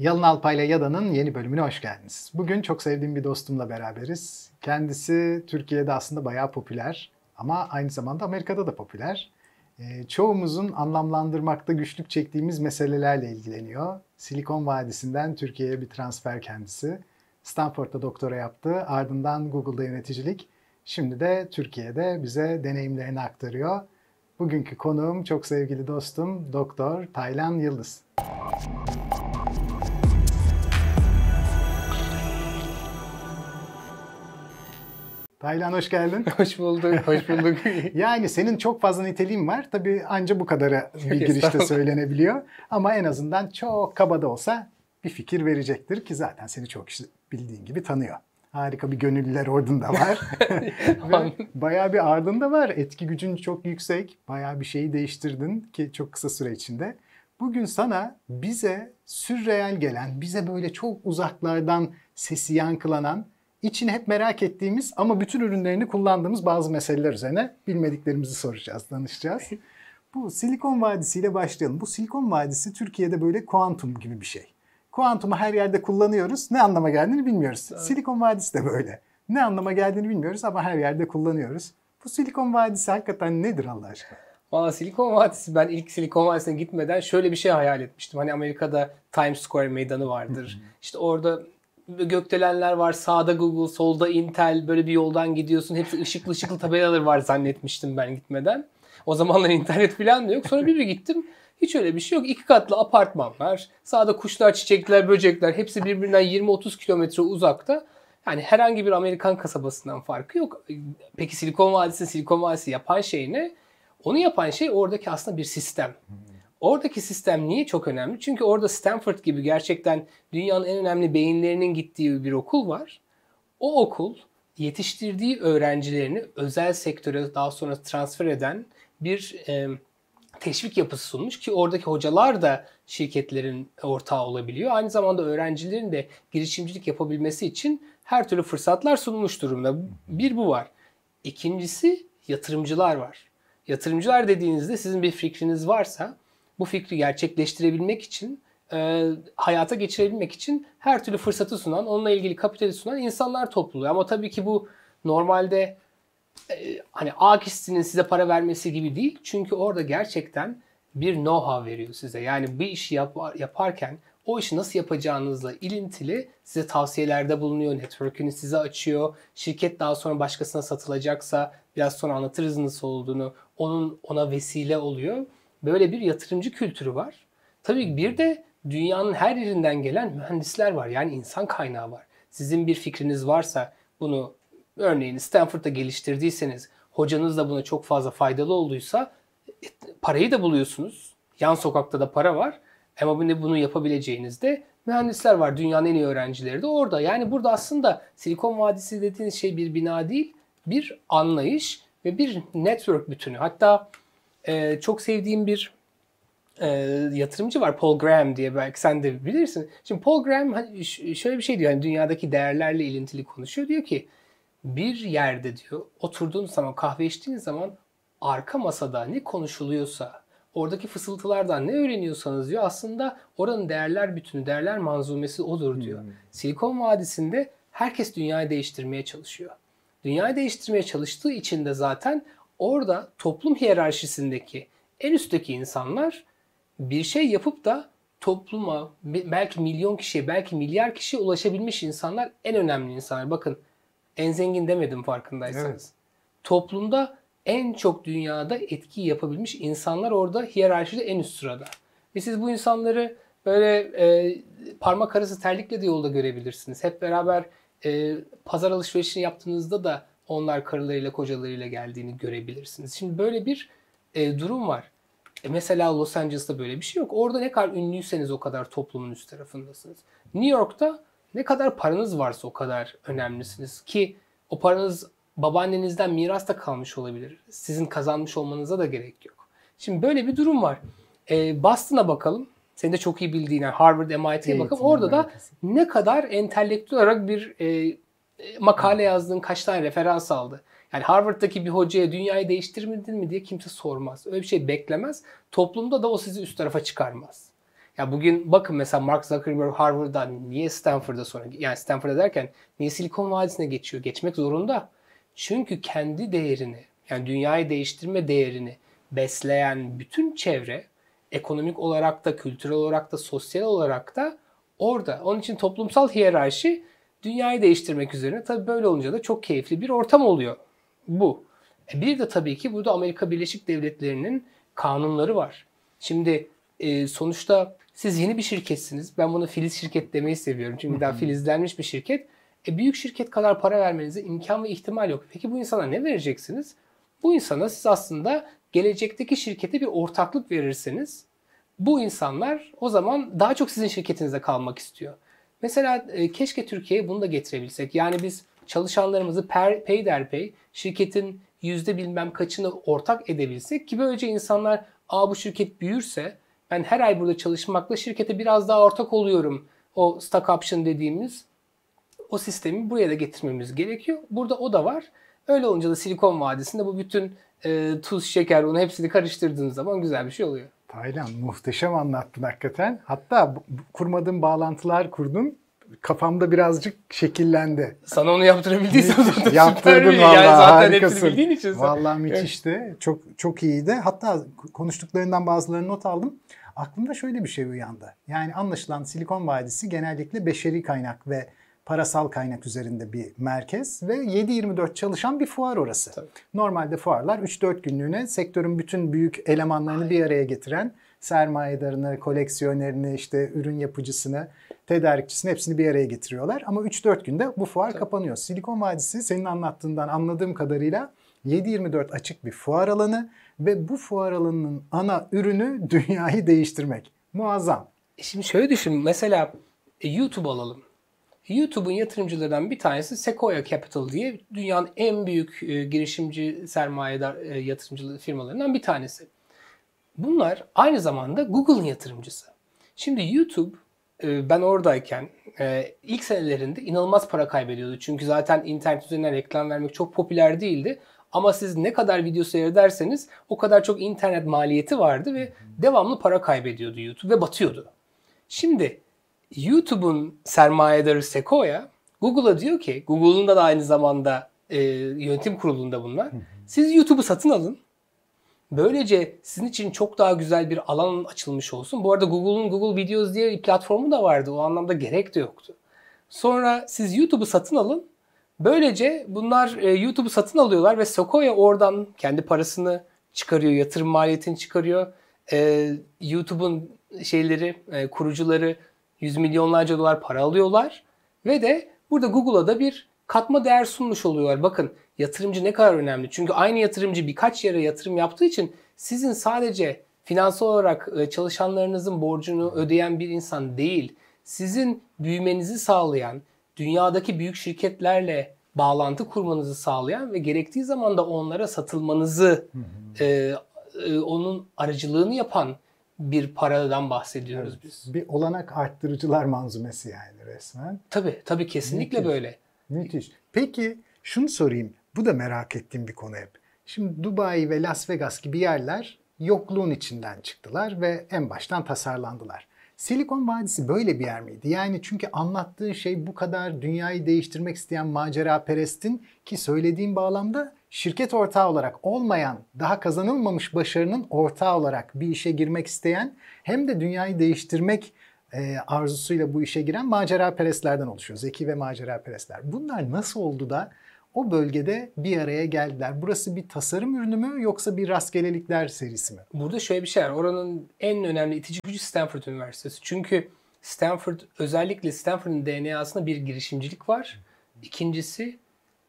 Yalın Alpay'la Yada'nın yeni bölümüne hoş geldiniz. Bugün çok sevdiğim bir dostumla beraberiz. Kendisi Türkiye'de aslında bayağı popüler ama aynı zamanda Amerika'da da popüler. E, çoğumuzun anlamlandırmakta güçlük çektiğimiz meselelerle ilgileniyor. Silikon Vadisi'nden Türkiye'ye bir transfer kendisi. Stanford'da doktora yaptı, ardından Google'da yöneticilik. Şimdi de Türkiye'de bize deneyimlerini aktarıyor. Bugünkü konuğum çok sevgili dostum Doktor Taylan Yıldız. Taylan hoş geldin. hoş bulduk, hoş bulduk. yani senin çok fazla niteliğin var. Tabii anca bu kadarı bir girişte söylenebiliyor. Ama en azından çok kaba da olsa bir fikir verecektir ki zaten seni çok bildiğin gibi tanıyor. Harika bir gönüllüler ordunda var. bayağı bir ardında var. Etki gücün çok yüksek. Bayağı bir şeyi değiştirdin ki çok kısa süre içinde. Bugün sana bize sürreel gelen, bize böyle çok uzaklardan sesi yankılanan içini hep merak ettiğimiz ama bütün ürünlerini kullandığımız bazı meseleler üzerine bilmediklerimizi soracağız, danışacağız. Bu Silikon Vadisi ile başlayalım. Bu Silikon Vadisi Türkiye'de böyle kuantum gibi bir şey. Kuantumu her yerde kullanıyoruz. Ne anlama geldiğini bilmiyoruz. Evet. Silikon Vadisi de böyle. Ne anlama geldiğini bilmiyoruz ama her yerde kullanıyoruz. Bu Silikon Vadisi hakikaten nedir Allah aşkına? Valla Silikon Vadisi ben ilk Silikon Vadisi'ne gitmeden şöyle bir şey hayal etmiştim. Hani Amerika'da Times Square meydanı vardır. İşte orada gökdelenler var. Sağda Google, solda Intel böyle bir yoldan gidiyorsun. Hepsi ışıklı ışıklı tabelalar var zannetmiştim ben gitmeden. O zamanlar internet falan da yok. Sonra bir bir gittim. Hiç öyle bir şey yok. İki katlı apartmanlar. Sağda kuşlar, çiçekler, böcekler. Hepsi birbirinden 20-30 kilometre uzakta. Yani herhangi bir Amerikan kasabasından farkı yok. Peki Silikon Vadisi, Silikon Vadisi yapan şey ne? Onu yapan şey oradaki aslında bir sistem. Oradaki sistem niye çok önemli? Çünkü orada Stanford gibi gerçekten dünyanın en önemli beyinlerinin gittiği bir okul var. O okul yetiştirdiği öğrencilerini özel sektöre daha sonra transfer eden bir e, teşvik yapısı sunmuş ki oradaki hocalar da şirketlerin ortağı olabiliyor. Aynı zamanda öğrencilerin de girişimcilik yapabilmesi için her türlü fırsatlar sunmuş durumda. Bir bu var. İkincisi yatırımcılar var. Yatırımcılar dediğinizde sizin bir fikriniz varsa bu fikri gerçekleştirebilmek için e, hayata geçirebilmek için her türlü fırsatı sunan, onunla ilgili kapitali sunan insanlar topluluyor. Ama tabii ki bu normalde e, hani A kişisinin size para vermesi gibi değil. Çünkü orada gerçekten bir know-how veriyor size. Yani bir işi yap, yaparken o işi nasıl yapacağınızla ilintili size tavsiyelerde bulunuyor. Network'ünü size açıyor. Şirket daha sonra başkasına satılacaksa biraz sonra anlatırız nasıl olduğunu. Onun ona vesile oluyor. Böyle bir yatırımcı kültürü var. Tabii bir de dünyanın her yerinden gelen mühendisler var. Yani insan kaynağı var. Sizin bir fikriniz varsa bunu örneğin Stanford'da geliştirdiyseniz, hocanız da buna çok fazla faydalı olduysa e, parayı da buluyorsunuz. Yan sokakta da para var. Ama bunu yapabileceğinizde mühendisler var. Dünyanın en iyi öğrencileri de orada. Yani burada aslında Silikon Vadisi dediğiniz şey bir bina değil, bir anlayış ve bir network bütünü. Hatta e, çok sevdiğim bir e, yatırımcı var Paul Graham diye belki sen de bilirsin. Şimdi Paul Graham hani şöyle bir şey diyor yani dünyadaki değerlerle ilintili konuşuyor. Diyor ki bir yerde diyor oturduğunuz zaman kahve içtiğiniz zaman arka masada ne konuşuluyorsa oradaki fısıltılardan ne öğreniyorsanız diyor aslında oranın değerler bütünü, değerler manzumesi odur diyor. Hmm. Silikon Vadisi'nde herkes dünyayı değiştirmeye çalışıyor. Dünyayı değiştirmeye çalıştığı için de zaten orada toplum hiyerarşisindeki en üstteki insanlar bir şey yapıp da topluma belki milyon kişiye belki milyar kişiye ulaşabilmiş insanlar en önemli insanlar. Bakın en zengin demedim farkındaysanız. Evet. Toplumda en çok dünyada etki yapabilmiş insanlar orada hiyerarşide en üst sırada. Ve siz bu insanları böyle e, parmak arası terlikle de yolda görebilirsiniz. Hep beraber e, pazar alışverişini yaptığınızda da onlar karılarıyla kocalarıyla geldiğini görebilirsiniz. Şimdi böyle bir e, durum var. E mesela Los Angeles'ta böyle bir şey yok. Orada ne kadar ünlüyseniz o kadar toplumun üst tarafındasınız. New York'ta ne kadar paranız varsa o kadar önemlisiniz ki o paranız babaannenizden miras da kalmış olabilir. Sizin kazanmış olmanıza da gerek yok. Şimdi böyle bir durum var. E, Boston'a bakalım. Senin de çok iyi bildiğin Harvard, MIT'ye evet, bakalım. Orada da ne kadar entelektüel olarak bir e, makale yazdığın kaç tane referans aldı. Yani Harvard'daki bir hocaya dünyayı değiştirmedin mi diye kimse sormaz. Öyle bir şey beklemez. Toplumda da o sizi üst tarafa çıkarmaz. Ya bugün bakın mesela Mark Zuckerberg Harvard'dan niye Stanford'a sonra yani Stanford'a derken niye Silikon Vadisi'ne geçiyor? Geçmek zorunda. Çünkü kendi değerini yani dünyayı değiştirme değerini besleyen bütün çevre ekonomik olarak da, kültürel olarak da, sosyal olarak da orada. Onun için toplumsal hiyerarşi dünyayı değiştirmek üzerine. Tabii böyle olunca da çok keyifli bir ortam oluyor. Bu. E bir de tabii ki burada Amerika Birleşik Devletleri'nin kanunları var. Şimdi e, sonuçta siz yeni bir şirketsiniz. Ben bunu filiz şirket demeyi seviyorum. Çünkü daha filizlenmiş bir şirket. E, büyük şirket kadar para vermenize imkan ve ihtimal yok. Peki bu insana ne vereceksiniz? Bu insana siz aslında gelecekteki şirkete bir ortaklık verirseniz bu insanlar o zaman daha çok sizin şirketinizde kalmak istiyor. Mesela e, keşke Türkiye'ye bunu da getirebilsek. Yani biz çalışanlarımızı per, peyderpey şirketin yüzde bilmem kaçını ortak edebilsek ki böylece insanlar Aa bu şirket büyürse ben her ay burada çalışmakla şirkete biraz daha ortak oluyorum. O stock option dediğimiz o sistemi buraya da getirmemiz gerekiyor. Burada o da var. Öyle olunca da Silikon Vadisi'nde bu bütün e, tuz, şeker, onu hepsini karıştırdığınız zaman güzel bir şey oluyor. Taylan muhteşem anlattın hakikaten. Hatta kurmadığım bağlantılar kurdun. Kafamda birazcık şekillendi. Sana onu yaptırabildiysem zaten Yaptırdın süper valla yani zaten harikasın. hepsini bildiğin için. Valla müthişti. Çok çok iyiydi. Hatta konuştuklarından bazılarını not aldım. Aklımda şöyle bir şey uyandı. Yani anlaşılan Silikon Vadisi genellikle beşeri kaynak ve parasal kaynak üzerinde bir merkez ve 7-24 çalışan bir fuar orası. Tabii. Normalde fuarlar 3-4 günlüğüne sektörün bütün büyük elemanlarını bir araya getiren sermayedarını, koleksiyonerini, işte ürün yapıcısını, tedarikçisini hepsini bir araya getiriyorlar. Ama 3-4 günde bu fuar kapanıyor. Silikon Vadisi senin anlattığından anladığım kadarıyla 7-24 açık bir fuar alanı ve bu fuar alanının ana ürünü dünyayı değiştirmek. Muazzam. E Şimdi şöyle düşün. Mesela e, YouTube alalım. YouTube'un yatırımcılarından bir tanesi Sequoia Capital diye dünyanın en büyük e, girişimci sermayedar e, yatırımcı firmalarından bir tanesi. Bunlar aynı zamanda Google'ın yatırımcısı. Şimdi YouTube e, ben oradayken e, ilk senelerinde inanılmaz para kaybediyordu. Çünkü zaten internet üzerinden reklam vermek çok popüler değildi. Ama siz ne kadar video seyrederseniz o kadar çok internet maliyeti vardı ve devamlı para kaybediyordu YouTube ve batıyordu. Şimdi YouTube'un sermayedarı Sequoia Google'a diyor ki, Google'un da aynı zamanda e, yönetim kurulunda bunlar. Siz YouTube'u satın alın. Böylece sizin için çok daha güzel bir alan açılmış olsun. Bu arada Google'un Google Videos diye bir platformu da vardı. O anlamda gerek de yoktu. Sonra siz YouTube'u satın alın. Böylece bunlar e, YouTube'u satın alıyorlar ve Sequoia oradan kendi parasını çıkarıyor, yatırım maliyetini çıkarıyor. E, YouTube'un şeyleri, e, kurucuları yüz milyonlarca dolar para alıyorlar ve de burada Google'a da bir katma değer sunmuş oluyorlar. Bakın yatırımcı ne kadar önemli. Çünkü aynı yatırımcı birkaç yere yatırım yaptığı için sizin sadece finansal olarak e, çalışanlarınızın borcunu ödeyen bir insan değil, sizin büyümenizi sağlayan, dünyadaki büyük şirketlerle bağlantı kurmanızı sağlayan ve gerektiği zaman da onlara satılmanızı, e, e, onun aracılığını yapan bir paradan bahsediyoruz biz. Bir olanak arttırıcılar manzumesi yani resmen. Tabii, tabii kesinlikle Müthiş. böyle. Müthiş. Peki şunu sorayım. Bu da merak ettiğim bir konu hep. Şimdi Dubai ve Las Vegas gibi yerler yokluğun içinden çıktılar ve en baştan tasarlandılar. Silikon Vadisi böyle bir yer miydi? Yani çünkü anlattığı şey bu kadar dünyayı değiştirmek isteyen macera perestin ki söylediğim bağlamda şirket ortağı olarak olmayan, daha kazanılmamış başarının ortağı olarak bir işe girmek isteyen hem de dünyayı değiştirmek e, arzusuyla bu işe giren macera perestlerden oluşuyor. Zeki ve macera perestler. Bunlar nasıl oldu da o bölgede bir araya geldiler? Burası bir tasarım ürünü mü yoksa bir rastgelelikler serisi mi? Burada şöyle bir şey var. Oranın en önemli itici gücü Stanford Üniversitesi. Çünkü Stanford özellikle Stanford'ın DNA'sında bir girişimcilik var. İkincisi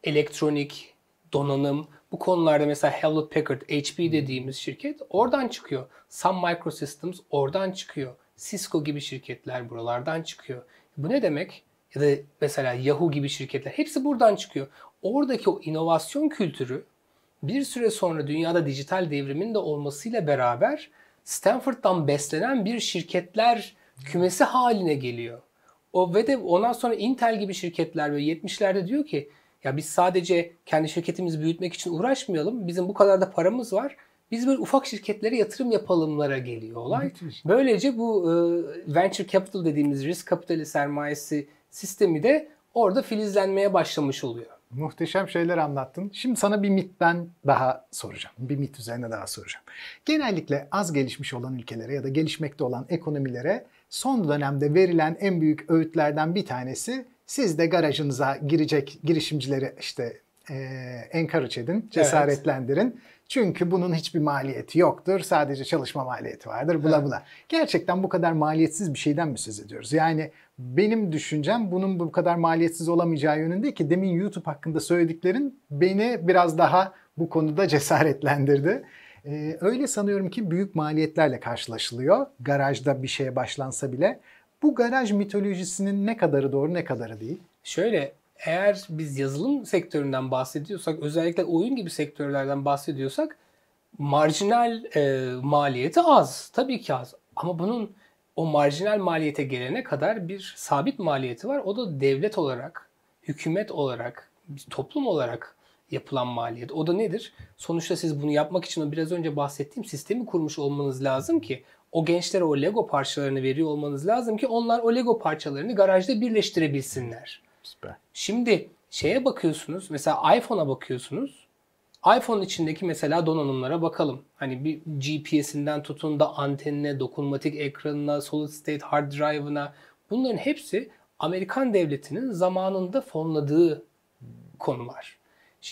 elektronik, donanım. Bu konularda mesela Hewlett Packard, HP dediğimiz şirket oradan çıkıyor. Sun Microsystems oradan çıkıyor. Cisco gibi şirketler buralardan çıkıyor. Bu ne demek? Ya da mesela Yahoo gibi şirketler hepsi buradan çıkıyor. Oradaki o inovasyon kültürü bir süre sonra dünyada dijital devrimin de olmasıyla beraber Stanford'dan beslenen bir şirketler kümesi haline geliyor. O ve de ondan sonra Intel gibi şirketler ve 70'lerde diyor ki ya biz sadece kendi şirketimizi büyütmek için uğraşmayalım. Bizim bu kadar da paramız var. Biz böyle ufak şirketlere yatırım yapalımlara geliyor olay. Böylece bu e, venture capital dediğimiz risk kapitali sermayesi sistemi de orada filizlenmeye başlamış oluyor. Muhteşem şeyler anlattın. Şimdi sana bir mitten daha soracağım. Bir mit üzerine daha soracağım. Genellikle az gelişmiş olan ülkelere ya da gelişmekte olan ekonomilere son dönemde verilen en büyük öğütlerden bir tanesi siz de garajınıza girecek girişimcileri işte e, encourage edin, cesaretlendirin. Evet. Çünkü bunun hiçbir maliyeti yoktur. Sadece çalışma maliyeti vardır. Bula bula. Gerçekten bu kadar maliyetsiz bir şeyden mi söz ediyoruz? Yani benim düşüncem bunun bu kadar maliyetsiz olamayacağı yönünde ki demin YouTube hakkında söylediklerin beni biraz daha bu konuda cesaretlendirdi. Ee, öyle sanıyorum ki büyük maliyetlerle karşılaşılıyor. Garajda bir şeye başlansa bile. Bu garaj mitolojisinin ne kadarı doğru ne kadarı değil? Şöyle eğer biz yazılım sektöründen bahsediyorsak, özellikle oyun gibi sektörlerden bahsediyorsak marjinal e, maliyeti az. Tabii ki az. Ama bunun o marjinal maliyete gelene kadar bir sabit maliyeti var. O da devlet olarak, hükümet olarak, toplum olarak yapılan maliyet. O da nedir? Sonuçta siz bunu yapmak için o biraz önce bahsettiğim sistemi kurmuş olmanız lazım ki o gençlere o Lego parçalarını veriyor olmanız lazım ki onlar o Lego parçalarını garajda birleştirebilsinler. Süper. Şimdi şeye bakıyorsunuz. Mesela iPhone'a bakıyorsunuz. iPhone içindeki mesela donanımlara bakalım. Hani bir GPS'inden tutun da antenine, dokunmatik ekranına, solid state hard drive'ına bunların hepsi Amerikan devletinin zamanında fonladığı konular.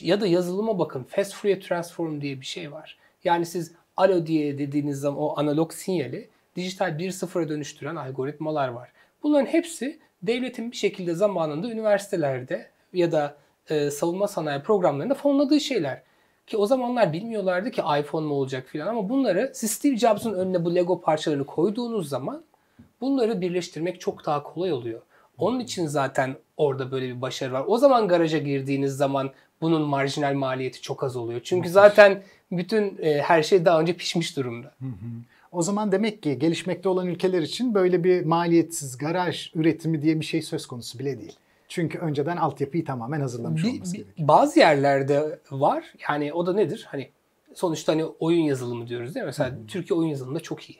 Ya da yazılıma bakın. Fast Fourier Transform diye bir şey var. Yani siz alo diye dediğiniz zaman o analog sinyali dijital 1.0'a dönüştüren algoritmalar var. Bunların hepsi devletin bir şekilde zamanında üniversitelerde ya da e, savunma sanayi programlarında fonladığı şeyler. Ki o zamanlar bilmiyorlardı ki iPhone mu olacak filan ama bunları siz Steve Jobs'un önüne bu Lego parçalarını koyduğunuz zaman bunları birleştirmek çok daha kolay oluyor. Onun için zaten orada böyle bir başarı var. O zaman garaja girdiğiniz zaman bunun marjinal maliyeti çok az oluyor. Çünkü zaten bütün e, her şey daha önce pişmiş durumda. Hı hı. O zaman demek ki gelişmekte olan ülkeler için böyle bir maliyetsiz garaj üretimi diye bir şey söz konusu bile değil. Çünkü önceden altyapıyı tamamen hazırlamış bir, olması gerekiyor. Bazı yerlerde var. Yani o da nedir? Hani sonuçta hani oyun yazılımı diyoruz değil mi? Mesela hmm. Türkiye oyun yazılımında çok iyi.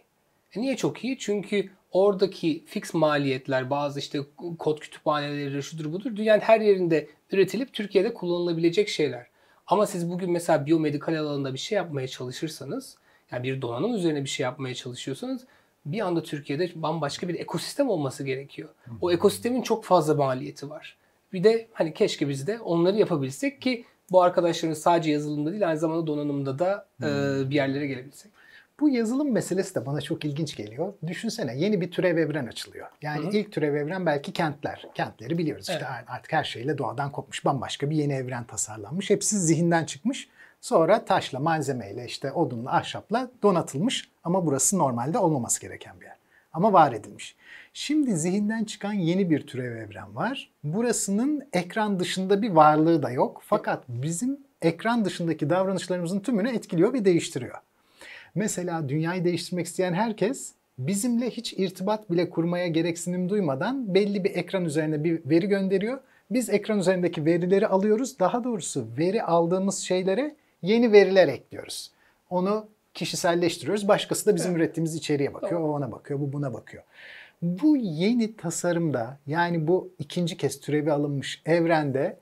E niye çok iyi? Çünkü oradaki fix maliyetler, bazı işte kod kütüphaneleri, şudur budur dünyanın her yerinde üretilip Türkiye'de kullanılabilecek şeyler. Ama siz bugün mesela biyomedikal alanında bir şey yapmaya çalışırsanız yani bir donanım üzerine bir şey yapmaya çalışıyorsanız bir anda Türkiye'de bambaşka bir ekosistem olması gerekiyor. O ekosistemin çok fazla maliyeti var. Bir de hani keşke biz de onları yapabilsek ki bu arkadaşların sadece yazılımda değil aynı zamanda donanımda da e, bir yerlere gelebilsek. Bu yazılım meselesi de bana çok ilginç geliyor. Düşünsene yeni bir türev evren açılıyor. Yani Hı-hı. ilk türev evren belki kentler. Kentleri biliyoruz evet. işte artık her şeyle doğadan kopmuş bambaşka bir yeni evren tasarlanmış. Hepsi zihinden çıkmış. Sonra taşla, malzemeyle, işte odunla, ahşapla donatılmış ama burası normalde olmaması gereken bir yer. Ama var edilmiş. Şimdi zihinden çıkan yeni bir türev evren var. Burasının ekran dışında bir varlığı da yok. Fakat bizim ekran dışındaki davranışlarımızın tümünü etkiliyor ve değiştiriyor. Mesela dünyayı değiştirmek isteyen herkes bizimle hiç irtibat bile kurmaya gereksinim duymadan belli bir ekran üzerine bir veri gönderiyor. Biz ekran üzerindeki verileri alıyoruz. Daha doğrusu veri aldığımız şeylere yeni veriler ekliyoruz. Onu kişiselleştiriyoruz. Başkası da bizim evet. ürettiğimiz içeriğe bakıyor. O ona bakıyor, bu buna bakıyor. Bu yeni tasarımda yani bu ikinci kez türevi alınmış evrende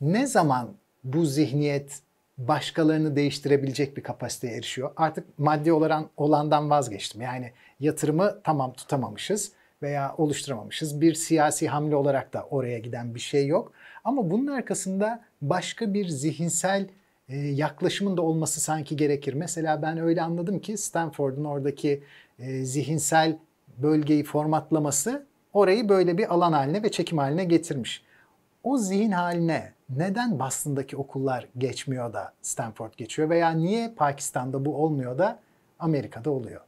ne zaman bu zihniyet başkalarını değiştirebilecek bir kapasiteye erişiyor? Artık maddi olan olandan vazgeçtim. Yani yatırımı tamam tutamamışız veya oluşturamamışız. Bir siyasi hamle olarak da oraya giden bir şey yok. Ama bunun arkasında başka bir zihinsel e, yaklaşımın da olması sanki gerekir. Mesela ben öyle anladım ki Stanford'un oradaki e, zihinsel bölgeyi formatlaması orayı böyle bir alan haline ve çekim haline getirmiş. O zihin haline neden Boston'daki okullar geçmiyor da Stanford geçiyor veya niye Pakistan'da bu olmuyor da Amerika'da oluyor?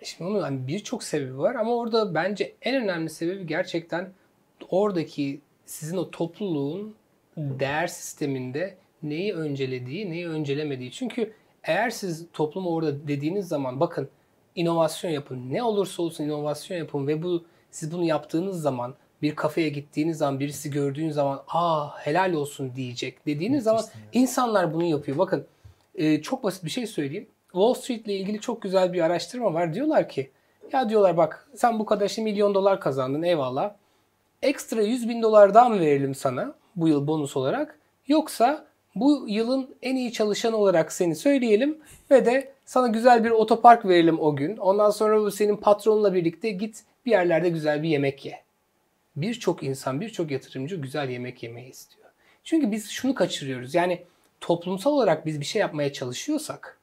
E, şimdi onun hani birçok sebebi var ama orada bence en önemli sebebi gerçekten oradaki sizin o topluluğun değer sisteminde neyi öncelediği, neyi öncelemediği. Çünkü eğer siz toplumu orada dediğiniz zaman bakın inovasyon yapın. Ne olursa olsun inovasyon yapın ve bu siz bunu yaptığınız zaman bir kafeye gittiğiniz zaman birisi gördüğünüz zaman aa helal olsun diyecek dediğiniz zaman insanlar bunu yapıyor. Bakın e, çok basit bir şey söyleyeyim. Wall Street ile ilgili çok güzel bir araştırma var. Diyorlar ki ya diyorlar bak sen bu kadar işte milyon dolar kazandın eyvallah. Ekstra 100 bin dolar daha mı verelim sana bu yıl bonus olarak? Yoksa bu yılın en iyi çalışanı olarak seni söyleyelim ve de sana güzel bir otopark verelim o gün. Ondan sonra senin patronla birlikte git bir yerlerde güzel bir yemek ye. Birçok insan, birçok yatırımcı güzel yemek yemeyi istiyor. Çünkü biz şunu kaçırıyoruz. Yani toplumsal olarak biz bir şey yapmaya çalışıyorsak,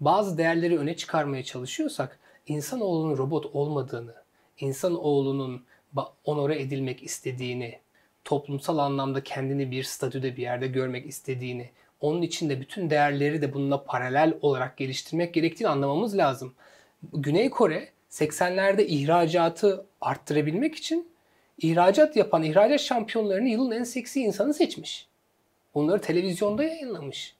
bazı değerleri öne çıkarmaya çalışıyorsak, insanoğlunun robot olmadığını, insanoğlunun onore edilmek istediğini, toplumsal anlamda kendini bir statüde bir yerde görmek istediğini, onun için de bütün değerleri de bununla paralel olarak geliştirmek gerektiğini anlamamız lazım. Güney Kore 80'lerde ihracatı arttırabilmek için ihracat yapan ihracat şampiyonlarını yılın en seksi insanı seçmiş. Onları televizyonda yayınlamış.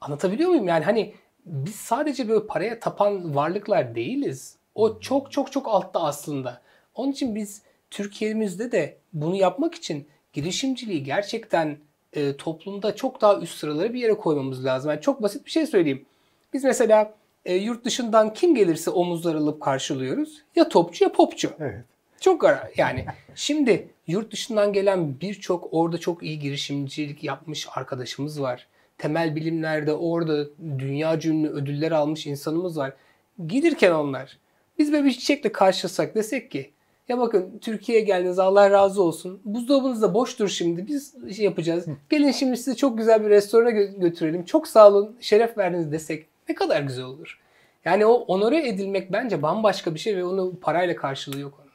Anlatabiliyor muyum? Yani hani biz sadece böyle paraya tapan varlıklar değiliz. O çok çok çok altta aslında. Onun için biz Türkiye'mizde de bunu yapmak için girişimciliği gerçekten e, toplumda çok daha üst sıraları bir yere koymamız lazım. Yani çok basit bir şey söyleyeyim. Biz mesela e, yurt dışından kim gelirse omuzlar alıp karşılıyoruz. Ya topçu ya popçu. Evet. Çok ara yani. Şimdi yurt dışından gelen birçok orada çok iyi girişimcilik yapmış arkadaşımız var. Temel bilimlerde orada dünya ünlü ödüller almış insanımız var. Gelirken onlar biz böyle bir çiçekle karşılasak desek ki ya bakın Türkiye'ye geldiniz Allah razı olsun. Buzdolabınız da boştur şimdi. Biz şey yapacağız. Gelin şimdi sizi çok güzel bir restorana gö- götürelim. Çok sağ olun. Şeref verdiniz desek ne kadar güzel olur. Yani o onore edilmek bence bambaşka bir şey ve onu parayla karşılığı yok.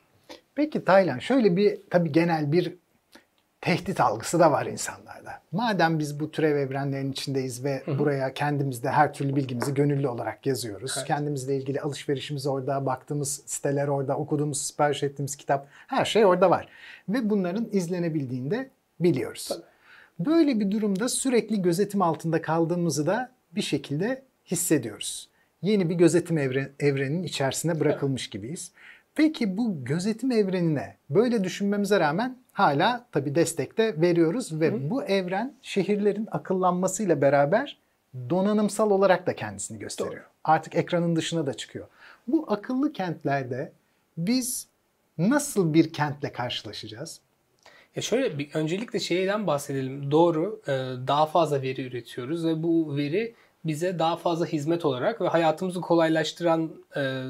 Peki Taylan şöyle bir tabii genel bir tehdit algısı da var insanlarda. Madem biz bu türev evrenlerin içindeyiz ve hı hı. buraya kendimizde her türlü bilgimizi gönüllü olarak yazıyoruz. Evet. Kendimizle ilgili alışverişimiz orada, baktığımız siteler orada, okuduğumuz, sipariş ettiğimiz kitap her şey orada var. Ve bunların izlenebildiğini de biliyoruz. Tabii. Böyle bir durumda sürekli gözetim altında kaldığımızı da bir şekilde hissediyoruz. Yeni bir gözetim evren, evrenin içerisine bırakılmış gibiyiz. Peki bu gözetim evrenine böyle düşünmemize rağmen hala tabii destekte veriyoruz ve Hı. bu evren şehirlerin akıllanmasıyla beraber donanımsal olarak da kendisini gösteriyor. Doğru. Artık ekranın dışına da çıkıyor. Bu akıllı kentlerde biz nasıl bir kentle karşılaşacağız? Ya şöyle bir öncelikle şeyden bahsedelim. Doğru, e, daha fazla veri üretiyoruz ve bu veri bize daha fazla hizmet olarak ve hayatımızı kolaylaştıran e,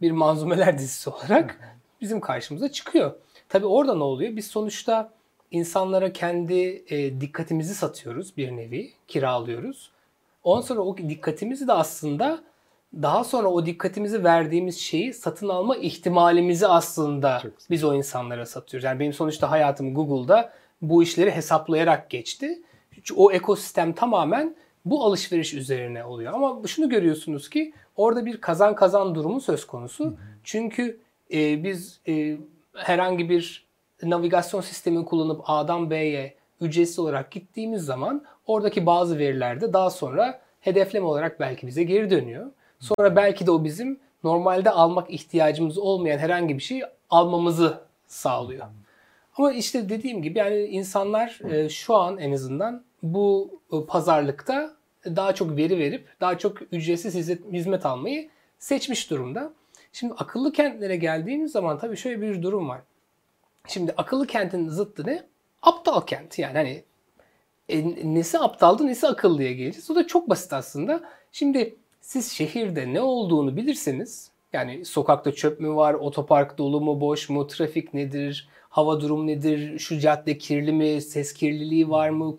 bir manzumeler dizisi olarak bizim karşımıza çıkıyor. Tabi orada ne oluyor? Biz sonuçta insanlara kendi e, dikkatimizi satıyoruz bir nevi, kiralıyoruz. Ondan sonra o dikkatimizi de aslında daha sonra o dikkatimizi verdiğimiz şeyi satın alma ihtimalimizi aslında biz o insanlara satıyoruz. Yani benim sonuçta hayatım Google'da bu işleri hesaplayarak geçti. O ekosistem tamamen bu alışveriş üzerine oluyor. Ama şunu görüyorsunuz ki orada bir kazan kazan durumu söz konusu. Hı hı. Çünkü e, biz e, herhangi bir navigasyon sistemi kullanıp A'dan B'ye ücretsiz olarak gittiğimiz zaman oradaki bazı veriler de daha sonra hedefleme olarak belki bize geri dönüyor. Sonra belki de o bizim normalde almak ihtiyacımız olmayan herhangi bir şey almamızı sağlıyor. Ama işte dediğim gibi yani insanlar e, şu an en azından bu e, pazarlıkta daha çok veri verip daha çok ücretsiz hizmet almayı seçmiş durumda. Şimdi akıllı kentlere geldiğimiz zaman tabii şöyle bir durum var. Şimdi akıllı kentin zıttı ne? Aptal kent. Yani hani e, nesi aptaldı nesi akıllıya geleceğiz. O da çok basit aslında. Şimdi siz şehirde ne olduğunu bilirseniz yani sokakta çöp mü var, otopark dolu mu, boş mu, trafik nedir, hava durumu nedir, şu cadde kirli mi, ses kirliliği var mı,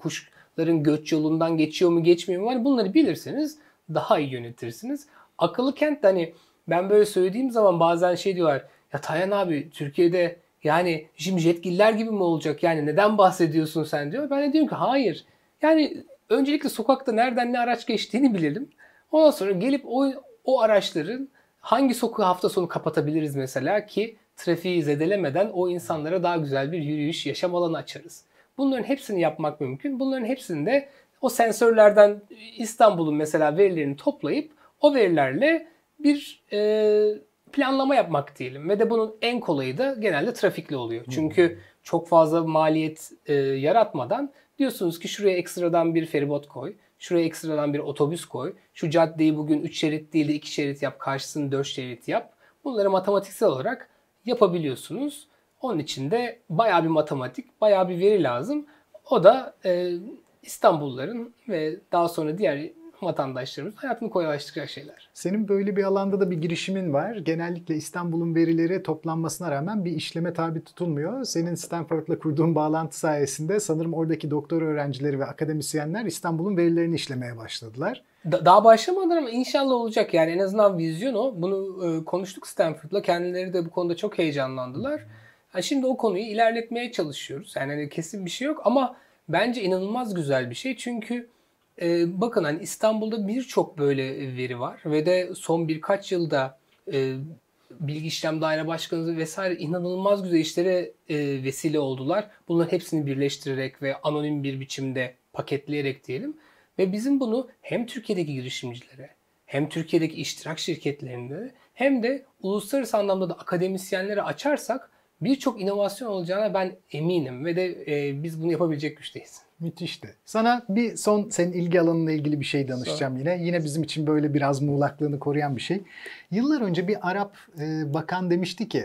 kuşların göç yolundan geçiyor mu, geçmiyor mu? Hani bunları bilirseniz daha iyi yönetirsiniz. Akıllı kent hani ben böyle söylediğim zaman bazen şey diyorlar. Ya Tayan abi Türkiye'de yani şimdi jetgiller gibi mi olacak? Yani neden bahsediyorsun sen diyor. Ben de diyorum ki hayır. Yani öncelikle sokakta nereden ne araç geçtiğini bilelim. Ondan sonra gelip o, o araçların hangi sokağı hafta sonu kapatabiliriz mesela ki trafiği zedelemeden o insanlara daha güzel bir yürüyüş, yaşam alanı açarız. Bunların hepsini yapmak mümkün. Bunların hepsini de o sensörlerden İstanbul'un mesela verilerini toplayıp o verilerle bir e, planlama yapmak diyelim. Ve de bunun en kolayı da genelde trafikli oluyor. Çünkü çok fazla maliyet e, yaratmadan Diyorsunuz ki şuraya ekstradan bir feribot koy. Şuraya ekstradan bir otobüs koy. Şu caddeyi bugün 3 şerit değil de 2 şerit yap. Karşısını 4 şerit yap. Bunları matematiksel olarak yapabiliyorsunuz. Onun için de bayağı bir matematik, bayağı bir veri lazım. O da e, İstanbulluların ve daha sonra diğer vatandaşlarımız hayatını kolaylaştıracak şeyler. Senin böyle bir alanda da bir girişimin var. Genellikle İstanbul'un verileri toplanmasına rağmen bir işleme tabi tutulmuyor. Senin Stanford'la kurduğun bağlantı sayesinde sanırım oradaki doktor öğrencileri ve akademisyenler İstanbul'un verilerini işlemeye başladılar. Da- daha başlamadılar ama inşallah olacak yani en azından vizyon o. Bunu e, konuştuk Stanford'la. Kendileri de bu konuda çok heyecanlandılar. Ha, şimdi o konuyu ilerletmeye çalışıyoruz. Yani hani kesin bir şey yok ama bence inanılmaz güzel bir şey. Çünkü e, bakın hani İstanbul'da birçok böyle veri var ve de son birkaç yılda e, bilgi işlem daire başkanı vesaire inanılmaz güzel işlere e, vesile oldular. Bunların hepsini birleştirerek ve anonim bir biçimde paketleyerek diyelim. Ve bizim bunu hem Türkiye'deki girişimcilere hem Türkiye'deki iştirak şirketlerinde hem de uluslararası anlamda da akademisyenlere açarsak birçok inovasyon olacağına ben eminim ve de e, biz bunu yapabilecek güçteyiz. Müthişti. Sana bir son senin ilgi alanınla ilgili bir şey danışacağım yine. Yine bizim için böyle biraz muğlaklığını koruyan bir şey. Yıllar önce bir Arap e, bakan demişti ki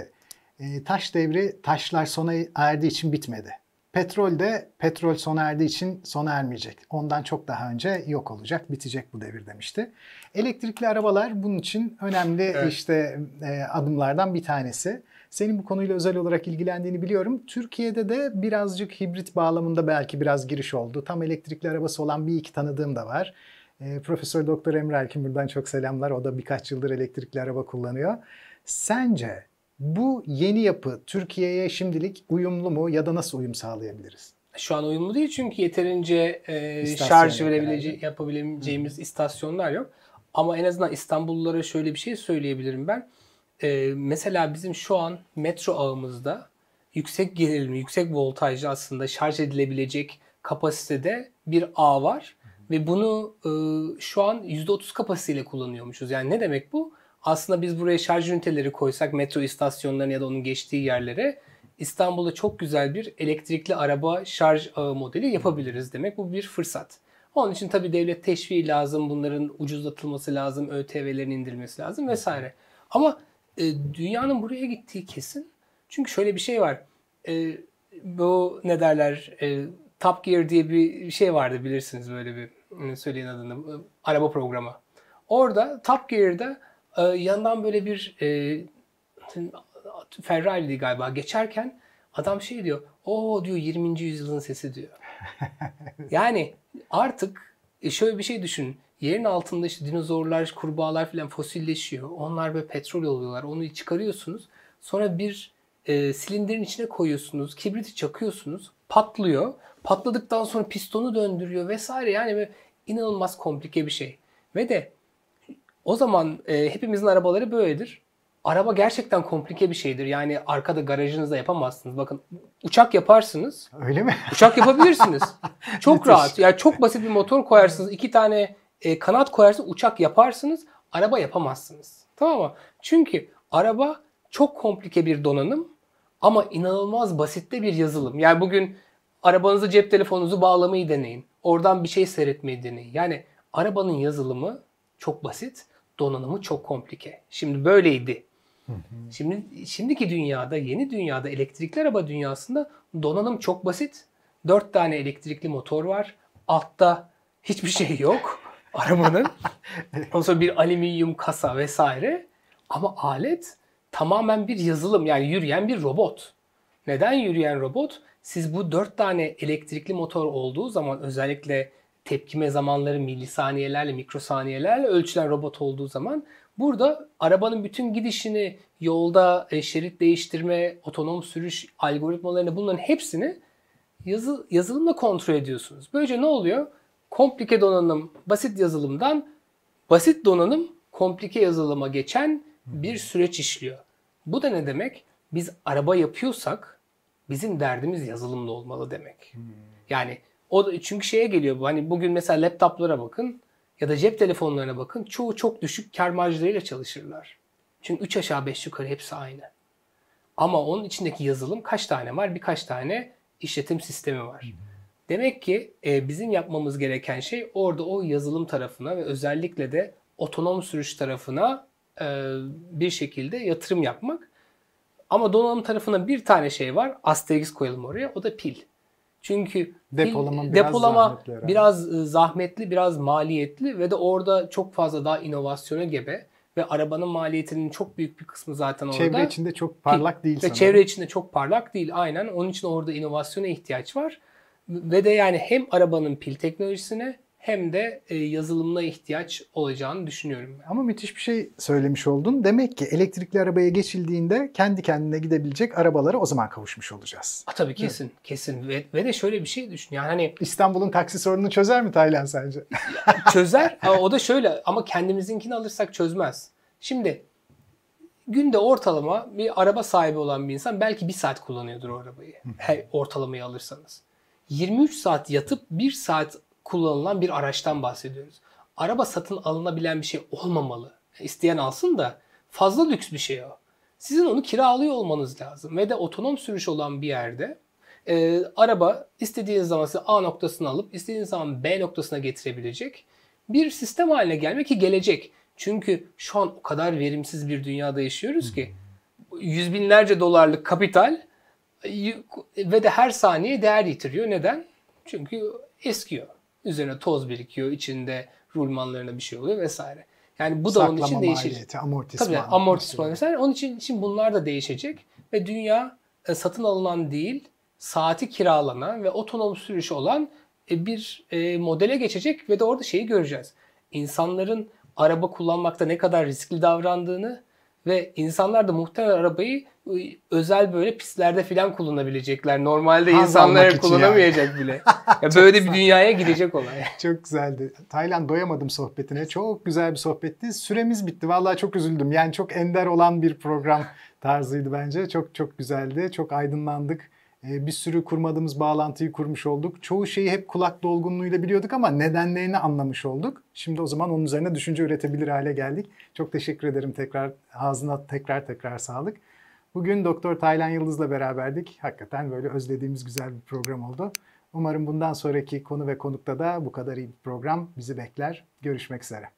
e, taş devri taşlar sona erdiği için bitmedi. Petrol de petrol sona erdiği için sona ermeyecek. Ondan çok daha önce yok olacak, bitecek bu devir demişti. Elektrikli arabalar bunun için önemli Evet. işte e, adımlardan bir tanesi. Senin bu konuyla özel olarak ilgilendiğini biliyorum. Türkiye'de de birazcık hibrit bağlamında belki biraz giriş oldu. Tam elektrikli arabası olan bir iki tanıdığım da var. E, Profesör Doktor Emre Erkin buradan çok selamlar. O da birkaç yıldır elektrikli araba kullanıyor. Sence bu yeni yapı Türkiye'ye şimdilik uyumlu mu ya da nasıl uyum sağlayabiliriz? Şu an uyumlu değil çünkü yeterince e, şarj yok verebileceği, yapabileceğimiz istasyonlar yok. Ama en azından İstanbullulara şöyle bir şey söyleyebilirim ben. E, mesela bizim şu an metro ağımızda yüksek gerilimli, yüksek voltajlı aslında şarj edilebilecek kapasitede bir ağ var. Ve bunu e, şu an %30 kapasiteyle kullanıyormuşuz. Yani ne demek bu? Aslında biz buraya şarj üniteleri koysak metro istasyonlarına ya da onun geçtiği yerlere İstanbul'da çok güzel bir elektrikli araba şarj ağı modeli yapabiliriz demek. Bu bir fırsat. Onun için tabii devlet teşviği lazım, bunların ucuzlatılması lazım, ÖTV'lerin indirilmesi lazım vesaire. Ama e, dünyanın buraya gittiği kesin. Çünkü şöyle bir şey var. E, bu ne derler? E, Top Gear diye bir şey vardı bilirsiniz böyle bir söyleyin adını. e, Araba programı. Orada Top Gear'da e, yandan böyle bir e, Ferrari'di galiba geçerken adam şey diyor. O diyor 20. yüzyılın sesi diyor. yani artık e, şöyle bir şey düşün. Yerin altında işte dinozorlar, kurbağalar falan fosilleşiyor. Onlar böyle petrol oluyorlar. Onu çıkarıyorsunuz. Sonra bir e, silindirin içine koyuyorsunuz. Kibriti çakıyorsunuz. Patlıyor. Patladıktan sonra pistonu döndürüyor vesaire. Yani inanılmaz komplike bir şey. Ve de o zaman e, hepimizin arabaları böyledir. Araba gerçekten komplike bir şeydir. Yani arkada garajınızda yapamazsınız. Bakın uçak yaparsınız. Öyle mi? Uçak yapabilirsiniz. çok rahat. Yani çok basit bir motor koyarsınız. iki tane e, kanat koyarsınız. Uçak yaparsınız. Araba yapamazsınız. Tamam mı? Çünkü araba çok komplike bir donanım ama inanılmaz basitte bir yazılım. Yani bugün arabanızı cep telefonunuzu bağlamayı deneyin. Oradan bir şey seyretmeyi deneyin. Yani arabanın yazılımı çok basit, donanımı çok komplike. Şimdi böyleydi. Şimdi şimdiki dünyada, yeni dünyada, elektrikli araba dünyasında donanım çok basit. Dört tane elektrikli motor var. Altta hiçbir şey yok arabanın. Ondan sonra bir alüminyum kasa vesaire. Ama alet tamamen bir yazılım yani yürüyen bir robot. Neden yürüyen robot? Siz bu dört tane elektrikli motor olduğu zaman özellikle tepkime zamanları milisaniyelerle, mikrosaniyelerle ölçülen robot olduğu zaman burada arabanın bütün gidişini, yolda e, şerit değiştirme, otonom sürüş algoritmalarını bunların hepsini yazı, yazılımla kontrol ediyorsunuz. Böylece ne oluyor? Komplike donanım basit yazılımdan basit donanım komplike yazılıma geçen bir süreç işliyor. Bu da ne demek? Biz araba yapıyorsak bizim derdimiz yazılımlı olmalı demek. Yani o da- çünkü şeye geliyor bu. Hani bugün mesela laptoplara bakın ya da cep telefonlarına bakın. Çoğu çok düşük kar marjlarıyla çalışırlar. Çünkü 3 aşağı 5 yukarı hepsi aynı. Ama onun içindeki yazılım kaç tane var? Birkaç tane işletim sistemi var. Demek ki e, bizim yapmamız gereken şey orada o yazılım tarafına ve özellikle de otonom sürüş tarafına e, bir şekilde yatırım yapmak. Ama donanım tarafına bir tane şey var. Asterix koyalım oraya. O da pil. Çünkü Depolama pil, biraz depolama zahmetli biraz e, zahmetli, biraz maliyetli ve de orada çok fazla daha inovasyona gebe ve arabanın maliyetinin çok büyük bir kısmı zaten orada. Çevre içinde çok parlak değil Ve sanırım. çevre içinde çok parlak değil aynen. Onun için orada inovasyona ihtiyaç var. Ve de yani hem arabanın pil teknolojisine hem de e, yazılımına ihtiyaç olacağını düşünüyorum. Ama müthiş bir şey söylemiş oldun. Demek ki elektrikli arabaya geçildiğinde kendi kendine gidebilecek arabalara o zaman kavuşmuş olacağız. A, tabii kesin, kesin. Ve, ve de şöyle bir şey düşün. Yani hani İstanbul'un taksi sorununu çözer mi Taylan sence? çözer ama o da şöyle ama kendimizinkini alırsak çözmez. Şimdi günde ortalama bir araba sahibi olan bir insan belki bir saat kullanıyordur o arabayı. Her ortalamayı alırsanız. 23 saat yatıp 1 saat kullanılan bir araçtan bahsediyoruz. Araba satın alınabilen bir şey olmamalı. İsteyen alsın da fazla lüks bir şey o. Sizin onu kiralıyor olmanız lazım. Ve de otonom sürüş olan bir yerde e, araba istediğiniz zaman sizi A noktasına alıp istediğiniz zaman B noktasına getirebilecek bir sistem haline gelmek ki gelecek. Çünkü şu an o kadar verimsiz bir dünyada yaşıyoruz ki yüz binlerce dolarlık kapital ve de her saniye değer yitiriyor. Neden? Çünkü eskiyor. Üzerine toz birikiyor, içinde rulmanlarına bir şey oluyor vesaire. Yani bu da onun için Saklama değişecek. maliyeti, amortisman. Tabii amortisman vesaire. Onun için şimdi bunlar da değişecek ve dünya e, satın alınan değil, saati kiralanan ve otonom sürüş olan e, bir e, modele geçecek ve de orada şeyi göreceğiz. İnsanların araba kullanmakta ne kadar riskli davrandığını ve insanlar da muhtemelen arabayı e, özel böyle pistlerde falan kullanabilecekler. Normalde Haz insanlar kullanamayacak bile. Ya böyle bir dünyaya gidecek olay. Çok güzeldi. Taylan doyamadım sohbetine. Çok güzel bir sohbetti. Süremiz bitti. Vallahi çok üzüldüm. Yani çok ender olan bir program tarzıydı bence. Çok çok güzeldi. Çok aydınlandık. Ee, Bir sürü kurmadığımız bağlantıyı kurmuş olduk. Çoğu şeyi hep kulak dolgunluğuyla biliyorduk ama nedenlerini anlamış olduk. Şimdi o zaman onun üzerine düşünce üretebilir hale geldik. Çok teşekkür ederim tekrar. Ağzına tekrar tekrar sağlık. Bugün Doktor Taylan Yıldız'la beraberdik. Hakikaten böyle özlediğimiz güzel bir program oldu. Umarım bundan sonraki konu ve konukta da bu kadar iyi bir program bizi bekler. Görüşmek üzere.